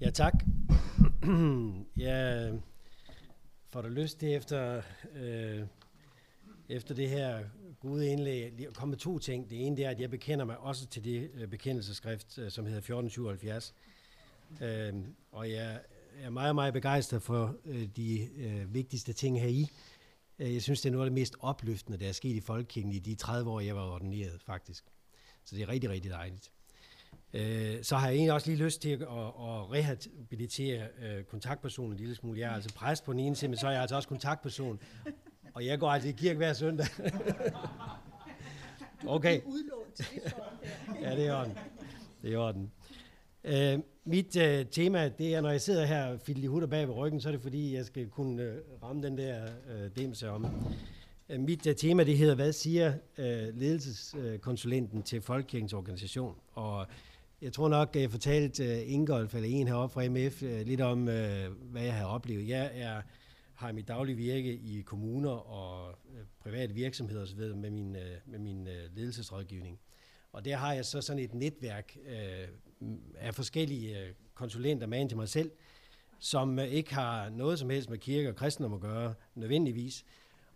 Ja, tak. ja, får du lyst til efter, øh, efter det her gode indlæg at komme med to ting. Det ene det er, at jeg bekender mig også til det øh, bekendelseskrift, øh, som hedder 1477. Øh, og jeg er meget, meget begejstret for øh, de øh, vigtigste ting her i. Øh, jeg synes, det er noget af det mest opløftende, der er sket i Folkekirken i de 30 år, jeg var ordineret, faktisk. Så det er rigtig, rigtig dejligt. Øh, så har jeg egentlig også lige lyst til at, at, at rehabilitere øh, kontaktpersonen en lille smule. Jeg er altså præst på den ene side, men så er jeg altså også kontaktperson. Og jeg går altså i kirke hver søndag. okay. ja, det er orden. Det er orden. Øh, mit øh, tema, det er, når jeg sidder her fiddelig hutter bag ved ryggen, så er det fordi, jeg skal kunne øh, ramme den der øh, demse om. Øh, mit øh, tema, det hedder, hvad siger øh, ledelseskonsulenten til Folkekirkens organisation? Og jeg tror nok, jeg fortalte øh, Ingolf eller en heroppe fra MF øh, lidt om, øh, hvad jeg har oplevet. Jeg er, har mit daglige virke i kommuner og private virksomheder osv. med min, med min ledelsesrådgivning. Og der har jeg så sådan et netværk af forskellige konsulenter med til mig selv, som ikke har noget som helst med kirke og kristendom at gøre nødvendigvis,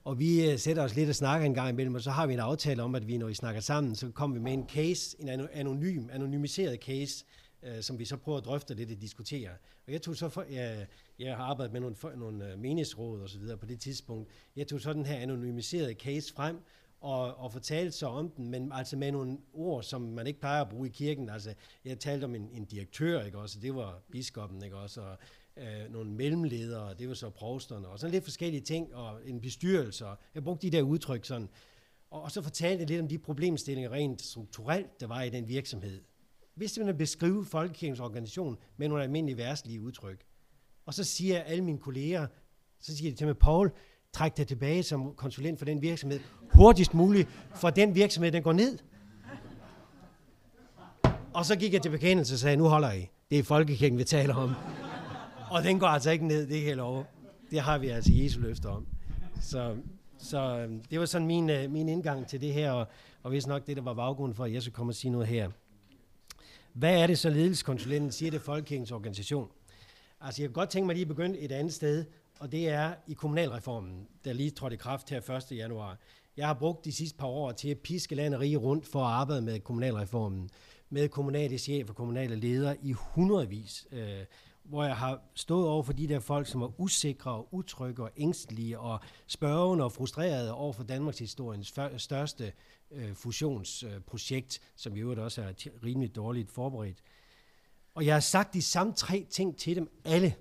og vi øh, sætter os lidt og snakker en gang imellem, og så har vi en aftale om, at vi, når vi snakker sammen, så kommer vi med en case, en anonym, anonymiseret case, øh, som vi så prøver at drøfte lidt og diskutere. Og jeg tog så for, jeg, jeg har arbejdet med nogle, for, nogle øh, meningsråd og så videre på det tidspunkt. Jeg tog så den her anonymiserede case frem, og, og fortalte så om den, men altså med nogle ord, som man ikke plejer at bruge i kirken. Altså, jeg talte om en, en direktør, ikke også, det var biskoppen, ikke også, og øh, nogle mellemledere, det var så provsterne, og sådan lidt forskellige ting, og en bestyrelse. Jeg brugte de der udtryk sådan. Og, og så fortalte jeg lidt om de problemstillinger rent strukturelt, der var i den virksomhed. Hvis man beskrive folkekirkens organisation med nogle almindelige værtslige udtryk. Og så siger alle mine kolleger, så siger de til mig, Paul, træk dig tilbage som konsulent for den virksomhed hurtigst muligt, for den virksomhed, den går ned. Og så gik jeg til bekendelse og sagde, nu holder I. Det er folkekirken, vi taler om. Og den går altså ikke ned, det kan jeg love. Det har vi altså Jesu løfter om. Så, så øhm, det var sådan min, øh, min indgang til det her, og, og hvis nok det, der var baggrunden for, at jeg skulle komme og sige noget her. Hvad er det så ledelseskonsulenten siger det Folkekirkens organisation? Altså jeg kan godt tænke mig lige at begynde et andet sted, og det er i kommunalreformen, der lige trådte i kraft her 1. januar. Jeg har brugt de sidste par år til at piske land og rige rundt for at arbejde med kommunalreformen, med kommunale chefer og kommunale ledere i hundredvis. Øh, hvor jeg har stået over for de der folk, som er usikre og utrygge og ængstelige og spørgende og frustrerede over for Danmarks historiens største øh, fusionsprojekt, øh, som i øvrigt også er rimelig dårligt forberedt. Og jeg har sagt de samme tre ting til dem alle.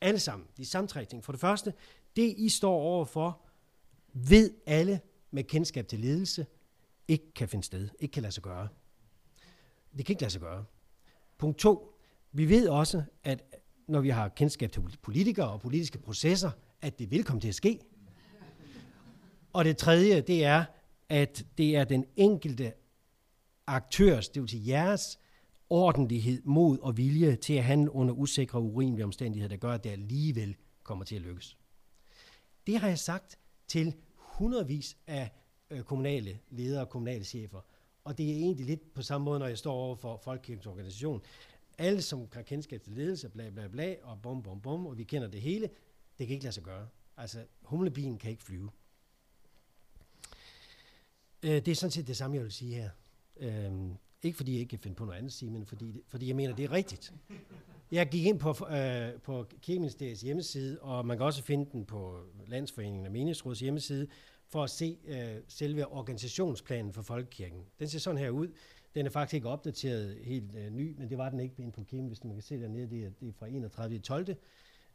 Alle sammen. De samme tre ting. For det første, det I står overfor, ved alle med kendskab til ledelse, ikke kan finde sted, ikke kan lade sig gøre. Det kan ikke lade sig gøre. Punkt to, vi ved også, at når vi har kendskab til politikere og politiske processer, at det vil komme til at ske. Og det tredje, det er, at det er den enkelte aktørs, det vil sige jeres, ordentlighed, mod og vilje til at handle under usikre og urimelige omstændigheder, der gør, at det alligevel kommer til at lykkes. Det har jeg sagt til hundredvis af øh, kommunale ledere og kommunale chefer. Og det er egentlig lidt på samme måde, når jeg står over for Folkekirkens organisation alle, som har kendskab til ledelse, bla bla bla, og bum bum bum, og vi kender det hele, det kan ikke lade sig gøre. Altså, humlebien kan ikke flyve. Øh, det er sådan set det samme, jeg vil sige her. Øh, ikke fordi jeg ikke kan finde på noget andet at sige, men fordi, fordi jeg mener, det er rigtigt. Jeg gik ind på, øh, på Kirkeministeriets hjemmeside, og man kan også finde den på Landsforeningen og Menighedsråds hjemmeside, for at se øh, selve organisationsplanen for Folkekirken. Den ser sådan her ud. Den er faktisk ikke opdateret helt øh, ny, men det var den ikke inde på Kim, hvis man kan se dernede, det er, det er fra 31. 12.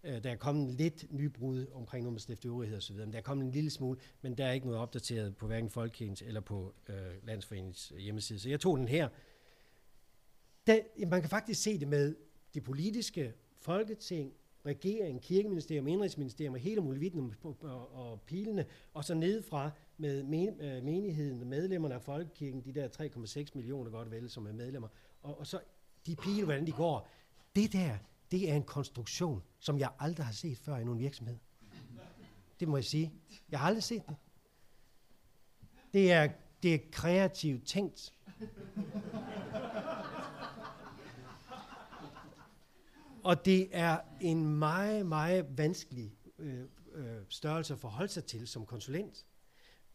Øh, der er kommet lidt nybrud omkring noget med stifteøvrighed osv., men der er kommet en lille smule, men der er ikke noget opdateret på hverken Folkekirkens eller på øh, Landsforeningens øh, hjemmeside. Så jeg tog den her. Der, man kan faktisk se det med de politiske, folketing, regering, kirkeministerium, indrigsministerium og hele muligheden og, og, og pilene, og så nedefra med øh, menigheden, medlemmerne af Folkekirken, de der 3,6 millioner godt vel, som er medlemmer, og, og så de pile, hvordan de går. Det der, det er en konstruktion, som jeg aldrig har set før i nogen virksomhed. Det må jeg sige. Jeg har aldrig set det. Det er, det er kreativt tænkt. Og det er en meget, meget vanskelig øh, øh, størrelse at forholde sig til som konsulent.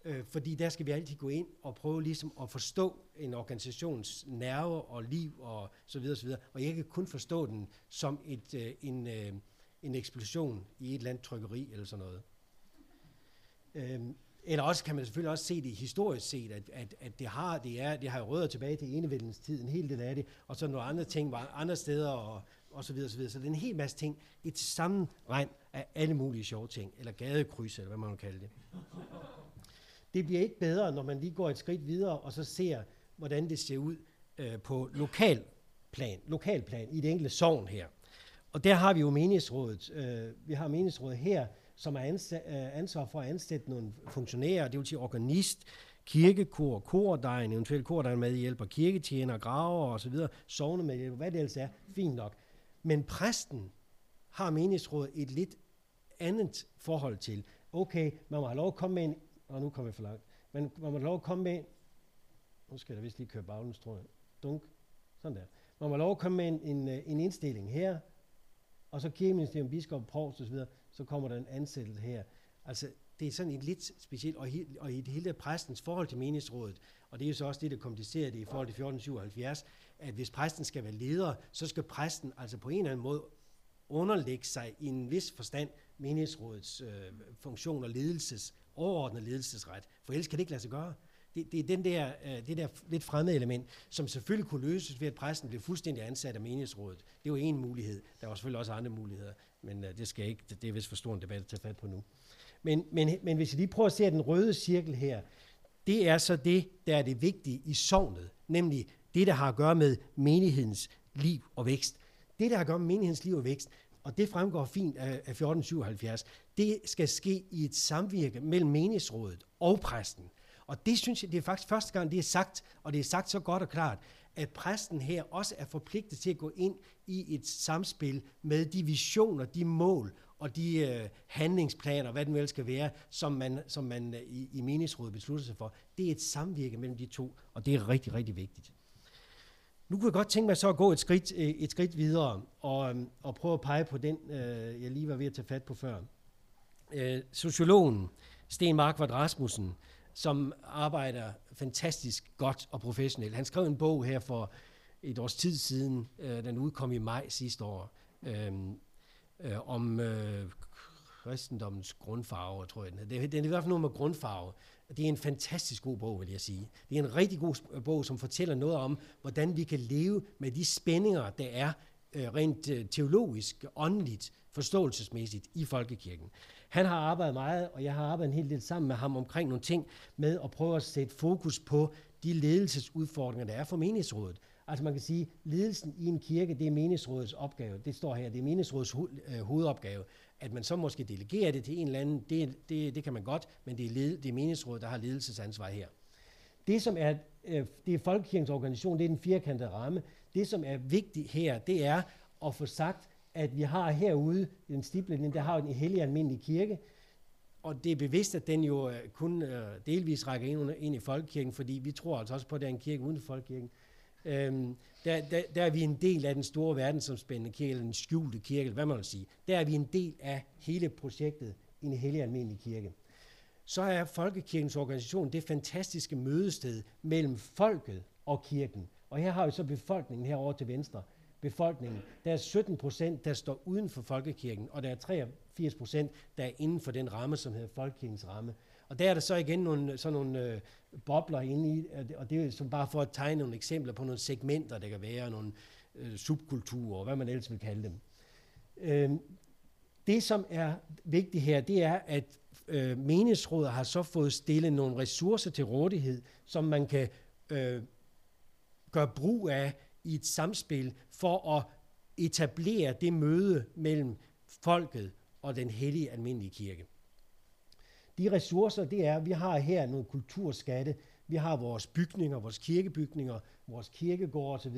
Øh, fordi der skal vi altid gå ind og prøve ligesom at forstå en organisations nerve og liv og så videre, og så videre. Og jeg kan kun forstå den som et, øh, en, øh, en eksplosion i et eller andet trykkeri eller sådan noget. Øh, eller også kan man selvfølgelig også se det historisk set, at, at, at det, har, det, er, det har rødder tilbage til enevældens tid, en hel del af det, og så nogle andre ting var andre steder, og, og så videre, og så videre. Så det er en hel masse ting, et sammenregn af alle mulige sjove ting, eller gadekryds, eller hvad man kan kalde det. Det bliver ikke bedre, når man lige går et skridt videre, og så ser, hvordan det ser ud øh, på lokal plan, lokalplan, i det enkelte sogn her. Og der har vi jo menighedsrådet. Øh, vi har menighedsrådet her, som er øh, ansvar for at ansætte nogle funktionærer, det vil sige organist, kirkekor, kordegn, eventuelt kordegn med hjælper, kirketjener, graver osv., sovne med hjælp, hvad det ellers er, fint nok. Men præsten har menighedsrådet et lidt andet forhold til. Okay, man må have lov at komme med en, og nu kommer jeg for langt, men man må lov at komme med, nu skal jeg vist lige køre baglens, tror jeg, dunk, sådan der. Man må lov at komme med en, en, øh, en indstilling her, og så kirkeministerium, biskop, provst osv., så kommer der en ansættelse her. Altså, det er sådan et lidt specielt, og, he, og i det hele præstens forhold til menighedsrådet, og det er jo så også det, der komplicerer det i forhold til 1477, at hvis præsten skal være leder, så skal præsten altså på en eller anden måde underlægge sig i en vis forstand menighedsrådets øh, funktion og ledelses, overordnet ledelsesret, for ellers kan det ikke lade sig gøre. Det, det er den der, øh, det der lidt fremmede element, som selvfølgelig kunne løses ved, at præsten blev fuldstændig ansat af menighedsrådet. Det er jo en mulighed. Der er selvfølgelig også andre muligheder, men øh, det skal ikke, det er vist for stor en debat at tage fat på nu. Men, men, men hvis I lige prøver at se den røde cirkel her, det er så det, der er det vigtige i sovnet, nemlig det, der har at gøre med menighedens liv og vækst. Det, der har at gøre med menighedens liv og vækst, og det fremgår fint af, af 1477, det skal ske i et samvirke mellem menighedsrådet og præsten. Og det synes jeg, det er faktisk første gang, det er sagt, og det er sagt så godt og klart, at præsten her også er forpligtet til at gå ind i et samspil med de visioner, de mål og de øh, handlingsplaner, hvad den vel skal være, som man, som man øh, i, i menighedsrådet beslutter sig for. Det er et samvirke mellem de to, og det er rigtig, rigtig vigtigt. Nu kunne jeg godt tænke mig så at gå et skridt, øh, et skridt videre og, øh, og prøve at pege på den, øh, jeg lige var ved at tage fat på før. Øh, sociologen Sten Markvart Rasmussen, som arbejder fantastisk godt og professionelt. Han skrev en bog her for et års tid siden, øh, den udkom i maj sidste år, øh, øh, om øh, kristendommens grundfarve, tror jeg den hedder. Det er i hvert fald noget med grundfarve. Det er en fantastisk god bog, vil jeg sige. Det er en rigtig god øh, bog, som fortæller noget om, hvordan vi kan leve med de spændinger, der er øh, rent øh, teologisk, åndeligt, forståelsesmæssigt i folkekirken. Han har arbejdet meget, og jeg har arbejdet en hel del sammen med ham omkring nogle ting med at prøve at sætte fokus på de ledelsesudfordringer, der er for menighedsrådet. Altså man kan sige, ledelsen i en kirke, det er menighedsrådets opgave. Det står her, det er menighedsrådets ho- øh, hovedopgave. At man så måske delegerer det til en eller anden, det, det, det kan man godt, men det er, led, det er menighedsrådet, der har ledelsesansvar her. Det, som er, øh, det er folkekirkens organisation, det er den firkantede ramme. Det, som er vigtigt her, det er at få sagt, at vi har herude, den stiblen, der har en hellig almindelig kirke, og det er bevidst, at den jo øh, kun øh, delvis rækker ind, under, ind i folkekirken, fordi vi tror altså også på, at der er en kirke uden for folkekirken. Øhm, der, der, der er vi en del af den store verdensomspændende kirke, eller den skjulte kirke, eller hvad man vil sige. Der er vi en del af hele projektet i en hellig almindelig kirke. Så er folkekirkens organisation det fantastiske mødested mellem folket og kirken. Og her har vi så befolkningen herovre til venstre befolkningen. Der er 17 procent, der står uden for folkekirken, og der er 83 procent, der er inden for den ramme, som hedder folkekirkens ramme. Og der er der så igen nogle, sådan nogle øh, bobler inde i, og det er som bare for at tegne nogle eksempler på nogle segmenter, der kan være, nogle øh, subkulturer, hvad man ellers vil kalde dem. Øh, det, som er vigtigt her, det er, at øh, menighedsrådet har så fået stillet nogle ressourcer til rådighed, som man kan øh, gøre brug af i et samspil for at etablere det møde mellem folket og den hellige almindelige kirke. De ressourcer, det er, vi har her nogle kulturskatte, vi har vores bygninger, vores kirkebygninger, vores kirkegård osv.,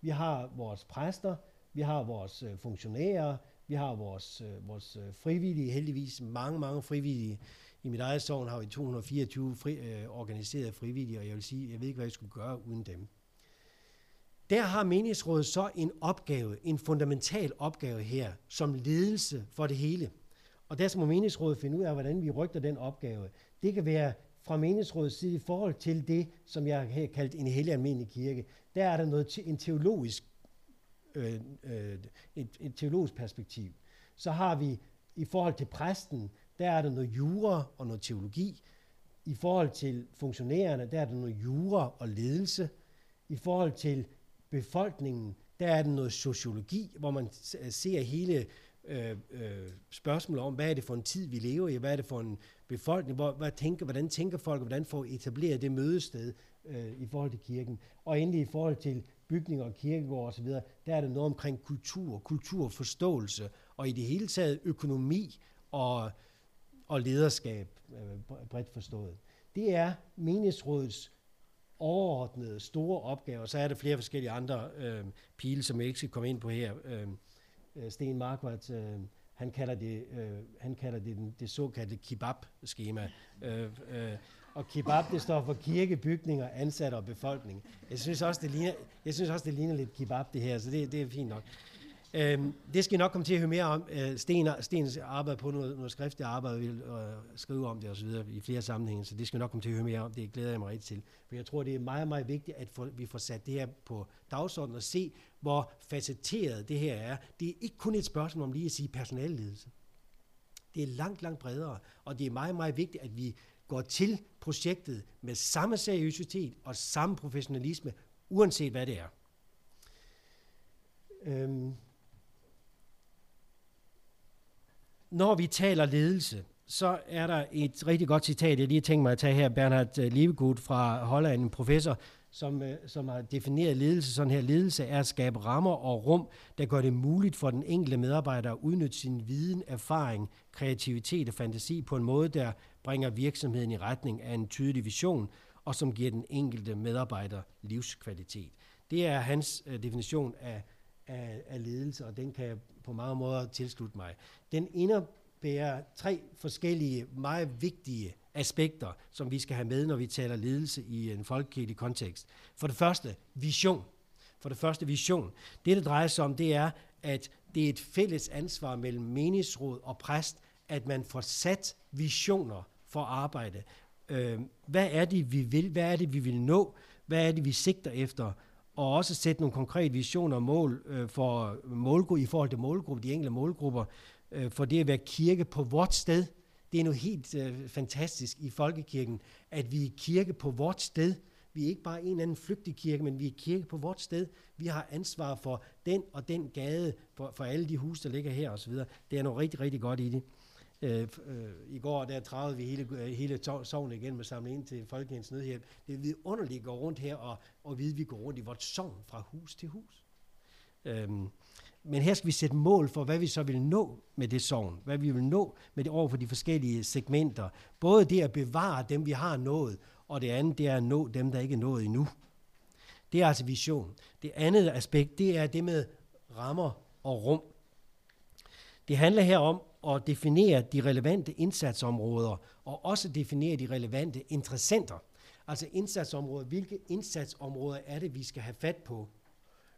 vi har vores præster, vi har vores øh, funktionærer, vi har vores, øh, vores øh, frivillige, heldigvis mange, mange frivillige. I mit eget sovn har vi 224 fri, øh, organiserede frivillige, og jeg vil sige, jeg ved ikke, hvad jeg skulle gøre uden dem. Der har menighedsrådet så en opgave, en fundamental opgave her, som ledelse for det hele. Og der må menighedsrådet finde ud af, hvordan vi rygter den opgave. Det kan være fra menighedsrådets side i forhold til det, som jeg har kaldt en hellig almindelig kirke. Der er der noget, en teologisk, øh, øh, et, et teologisk perspektiv. Så har vi i forhold til præsten, der er der noget jura og noget teologi. I forhold til funktionærerne, der er der noget jura og ledelse. I forhold til befolkningen, der er det noget sociologi, hvor man øh, ser hele øh, øh, spørgsmål om, hvad er det for en tid, vi lever i, hvad er det for en befolkning, hvor, hvad tænker, hvordan tænker folk, hvordan får etableret det mødested øh, i forhold til kirken. Og endelig i forhold til bygninger og kirkegård osv., der er der noget omkring kultur, kulturforståelse, og i det hele taget økonomi og, og lederskab, øh, bredt forstået. Det er menighedsrådets overordnede store opgaver. Så er der flere forskellige andre øh, pile, som jeg ikke skal komme ind på her. Øh, øh Sten Markvart, øh, han kalder det, øh, han kalder det den, det såkaldte kebab-skema. Øh, øh, og kebab, det står for kirke, bygninger, ansatte og befolkning. Jeg synes også, det ligner, jeg synes også, det ligner lidt kebab, det her, så det, det er fint nok. Øhm, det skal I nok komme til at høre mere om. Øh, Sten, Stens arbejde på noget, noget skriftligt arbejde, vil øh, skrive om det osv. i flere sammenhænge, så det skal I nok komme til at høre mere om. Det glæder jeg mig rigtig til. For jeg tror, det er meget, meget vigtigt, at for, vi får sat det her på dagsordenen og se, hvor facetteret det her er. Det er ikke kun et spørgsmål om lige at sige personalledelse. Det er langt, langt bredere, og det er meget, meget vigtigt, at vi går til projektet med samme seriøsitet og samme professionalisme, uanset hvad det er. Øhm, når vi taler ledelse, så er der et rigtig godt citat, jeg lige tænkte mig at tage her, Bernhard øh, fra Holland, en professor, som, øh, som har defineret ledelse sådan her. Ledelse er at skabe rammer og rum, der gør det muligt for den enkelte medarbejder at udnytte sin viden, erfaring, kreativitet og fantasi på en måde, der bringer virksomheden i retning af en tydelig vision, og som giver den enkelte medarbejder livskvalitet. Det er hans øh, definition af, af, af ledelse, og den kan jeg på mange måder tilslutte mig. Den indebærer tre forskellige, meget vigtige aspekter, som vi skal have med, når vi taler ledelse i en folkekirkelig kontekst. For det første, vision. For det første, vision. Det, det drejer sig om, det er, at det er et fælles ansvar mellem menighedsråd og præst, at man får sat visioner for arbejde. Øh, hvad er det, vi vil? Hvad er det, vi vil nå? Hvad er det, vi sigter efter? Og også sætte nogle konkrete visioner og mål øh, for målgruppe, i forhold til målgrupper, de enkelte målgrupper, øh, for det at være kirke på vort sted. Det er noget helt øh, fantastisk i folkekirken, at vi er kirke på vort sted. Vi er ikke bare en eller anden flygtig kirke, men vi er kirke på vort sted. Vi har ansvar for den og den gade, for, for alle de huse, der ligger her osv. Det er noget rigtig, rigtig godt i det. Øh, øh, I går der travede vi hele, øh, hele sovnet igen med samle ind til Folkehjens Nødhjælp. Det er vidunderligt at gå rundt her og, og vide, at vi går rundt i vores sovn fra hus til hus. Øhm, men her skal vi sætte mål for, hvad vi så vil nå med det sovn. Hvad vi vil nå med det over for de forskellige segmenter. Både det at bevare dem, vi har nået, og det andet, det er at nå dem, der ikke er nået endnu. Det er altså vision. Det andet aspekt, det er det med rammer og rum. Det handler her om at definere de relevante indsatsområder, og også definere de relevante interessenter. Altså indsatsområder. Hvilke indsatsområder er det, vi skal have fat på?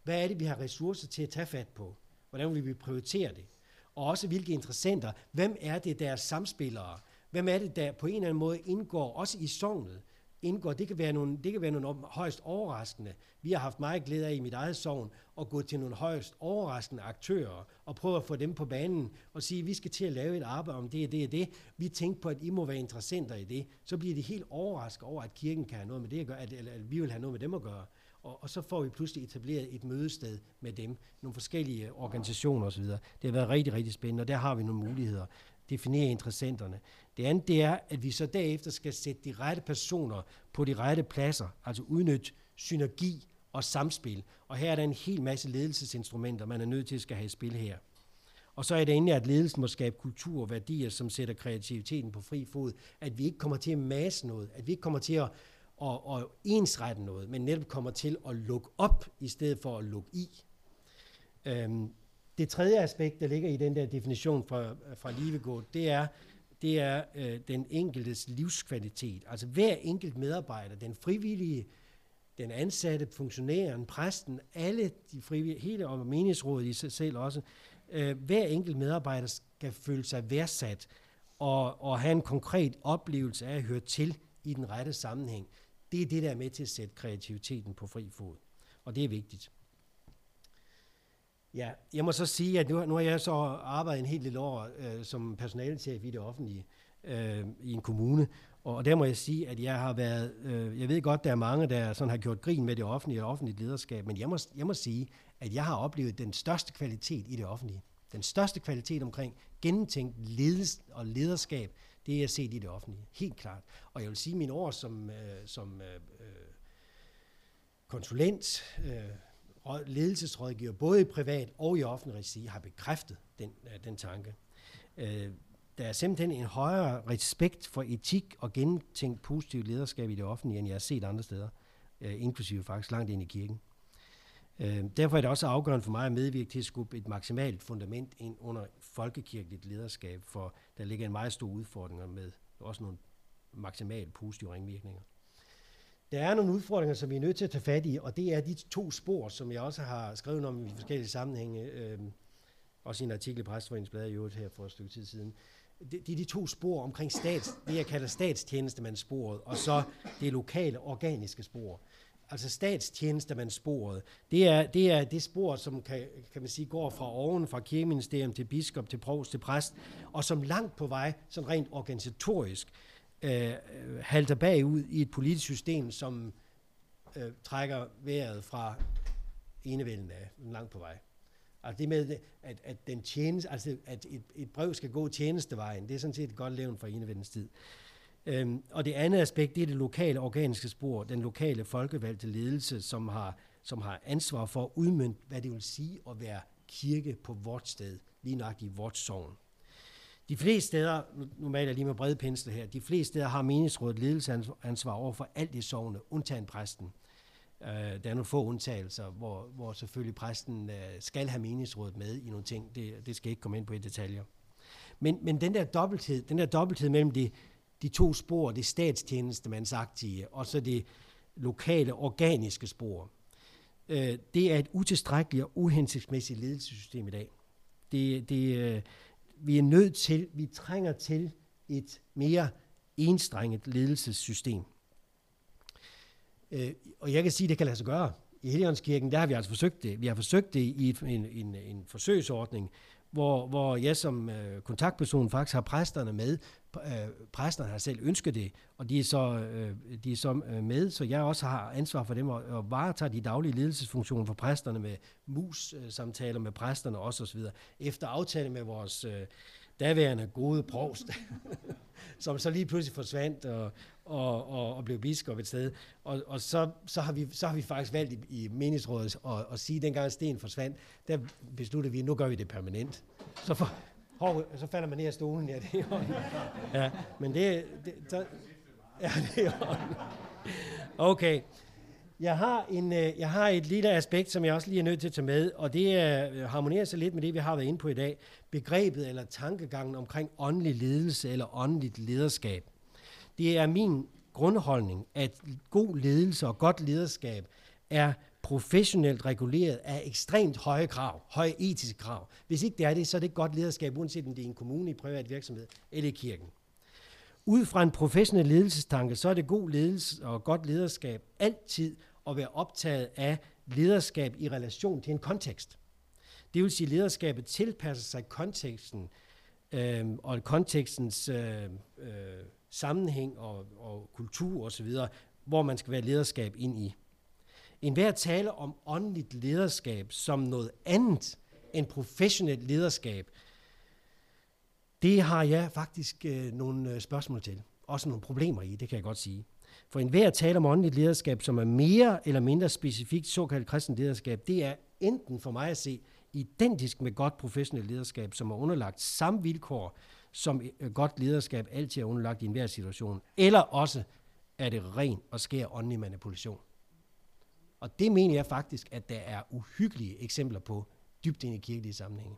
Hvad er det, vi har ressourcer til at tage fat på? Hvordan vil vi prioritere det? Og også hvilke interessenter. Hvem er det, der er samspillere? Hvem er det, der på en eller anden måde indgår, også i sognet? Indgår, det kan være nogle, det kan være nogle højst overraskende. Vi har haft meget glæde af i mit eget sovn at gå til nogle højst overraskende aktører og prøve at få dem på banen og sige, at vi skal til at lave et arbejde om det og det og det. Vi tænker på, at I må være interessenter i det. Så bliver de helt overrasket over, at kirken kan have noget med det at gøre, at, eller at vi vil have noget med dem at gøre. Og, og så får vi pludselig etableret et mødested med dem, nogle forskellige organisationer osv. Det har været rigtig, rigtig spændende, og der har vi nogle muligheder definere interessenterne. Det andet det er, at vi så derefter skal sætte de rette personer på de rette pladser, altså udnytte synergi og samspil. Og her er der en hel masse ledelsesinstrumenter, man er nødt til at skal have i spil her. Og så er det endelig, at ledelsen må skabe kultur og værdier, som sætter kreativiteten på fri fod. At vi ikke kommer til at masse noget, at vi ikke kommer til at, at, at ensrette noget, men netop kommer til at lukke op, i stedet for at lukke i. Øhm, det tredje aspekt, der ligger i den der definition fra, fra Livegård, det er, det er øh, den enkeltes livskvalitet. Altså hver enkelt medarbejder, den frivillige den ansatte, funktionæren, præsten, alle de frivillige, hele og menighedsrådet i sig selv også, øh, hver enkelt medarbejder skal føle sig værdsat og, og have en konkret oplevelse af at høre til i den rette sammenhæng. Det er det, der er med til at sætte kreativiteten på fri fod. Og det er vigtigt. Ja, jeg må så sige, at nu, nu har jeg så arbejdet en helt lille år øh, som personalchef i det offentlige øh, i en kommune, og der må jeg sige, at jeg har været, øh, jeg ved godt, der er mange, der sådan har gjort grin med det offentlige og offentligt lederskab, men jeg må, jeg må sige, at jeg har oplevet den største kvalitet i det offentlige. Den største kvalitet omkring gennemtænkt ledelse og lederskab, det er jeg set i det offentlige. Helt klart. Og jeg vil sige, at mine år som, øh, som øh, øh konsulent, øh, ledelsesrådgiver, både i privat og i offentlig regi, har bekræftet den, øh, den tanke. Øh, der er simpelthen en højere respekt for etik og gentænkt positivt lederskab i det offentlige, end jeg har set andre steder, øh, inklusive faktisk langt ind i kirken. Øh, derfor er det også afgørende for mig at medvirke til at skubbe et maksimalt fundament ind under folkekirkeligt lederskab, for der ligger en meget stor udfordring med også nogle maksimalt positive ringvirkninger. Der er nogle udfordringer, som vi er nødt til at tage fat i, og det er de to spor, som jeg også har skrevet om i forskellige sammenhænge, øh, også i en artikel i Præstforeningsbladet i øvrigt her for et stykke tid siden det, det er de to spor omkring stats, det, jeg kalder statstjenestemandssporet, og så det lokale organiske spor. Altså statstjenestemandssporet, det er, det er det spor, som kan, kan man sige, går fra oven, fra kirkeministerium til biskop, til provst, til præst, og som langt på vej, sådan rent organisatorisk, øh, halter bagud i et politisk system, som øh, trækker vejret fra enevælden af, langt på vej. Altså det med, at, at, den tjeneste, altså at et, et brev skal gå tjenestevejen, det er sådan set et godt levn for enevældens tid. Øhm, og det andet aspekt, det er det lokale organiske spor, den lokale folkevalgte ledelse, som har, som har ansvar for at udmynde, hvad det vil sige at være kirke på vort sted, lige nok i vort sogn. De fleste steder, nu maler jeg lige med brede pensler her, de fleste steder har meningsrådet ledelsesansvar over for alt i sovende, undtagen præsten. Uh, der er nogle få undtagelser, hvor, hvor selvfølgelig præsten øh, skal have menighedsrådet med i nogle ting. Det, det skal ikke komme ind på i detaljer. Men, men den der dobbelthed, den der dobbelthed mellem de, de to spor, det statstjenestemandsagtige, og så det lokale, organiske spor, øh, det er et utilstrækkeligt og uhensigtsmæssigt ledelsessystem i dag. Det, det, øh, vi er nødt til, vi trænger til et mere enstrenget ledelsessystem. Øh, og jeg kan sige, at det kan lade sig gøre. I Helligåndskirken, der har vi altså forsøgt det. Vi har forsøgt det i en, en, en forsøgsordning, hvor, hvor jeg som øh, kontaktperson faktisk har præsterne med. Øh, præsterne har selv ønsket det, og de er så, øh, de er så øh, med, så jeg også har ansvar for dem og, og varetager de daglige ledelsesfunktioner for præsterne med mus-samtaler med præsterne også osv. Efter aftale med vores øh, daværende gode provst, som så lige pludselig forsvandt og, og, og, og blev biskop et sted. Og, og så, så, har vi, så har vi faktisk valgt i, i menighedsrådet at, at sige, at dengang sten forsvandt, der besluttede vi, at nu gør vi det permanent. Så, for, hov, så falder man ned af stolen, ja, det er Ja, men det, det så, ja, det er Okay. Jeg har, en, øh, jeg har et lille aspekt, som jeg også lige er nødt til at tage med, og det er, harmonerer sig lidt med det, vi har været inde på i dag. Begrebet eller tankegangen omkring åndelig ledelse eller åndeligt lederskab. Det er min grundholdning, at god ledelse og godt lederskab er professionelt reguleret af ekstremt høje krav, høje etiske krav. Hvis ikke det er det, så er det ikke godt lederskab, uanset om det er en kommune, i privat virksomhed eller i kirken. Ud fra en professionel ledelsestanke, så er det god ledelse og godt lederskab altid at være optaget af lederskab i relation til en kontekst. Det vil sige, at lederskabet tilpasser sig konteksten øh, og kontekstens øh, øh, sammenhæng og, og kultur osv., hvor man skal være lederskab ind i. En hver tale om åndeligt lederskab som noget andet end professionelt lederskab, det har jeg faktisk øh, nogle øh, spørgsmål til. Også nogle problemer i, det kan jeg godt sige. For enhver tale om åndeligt lederskab, som er mere eller mindre specifikt såkaldt kristent lederskab, det er enten for mig at se identisk med godt professionelt lederskab, som er underlagt samme vilkår som øh, godt lederskab altid er underlagt i enhver situation, eller også er det ren og skær åndelig manipulation. Og det mener jeg faktisk, at der er uhyggelige eksempler på dybt ind i kirkelige sammenhænge.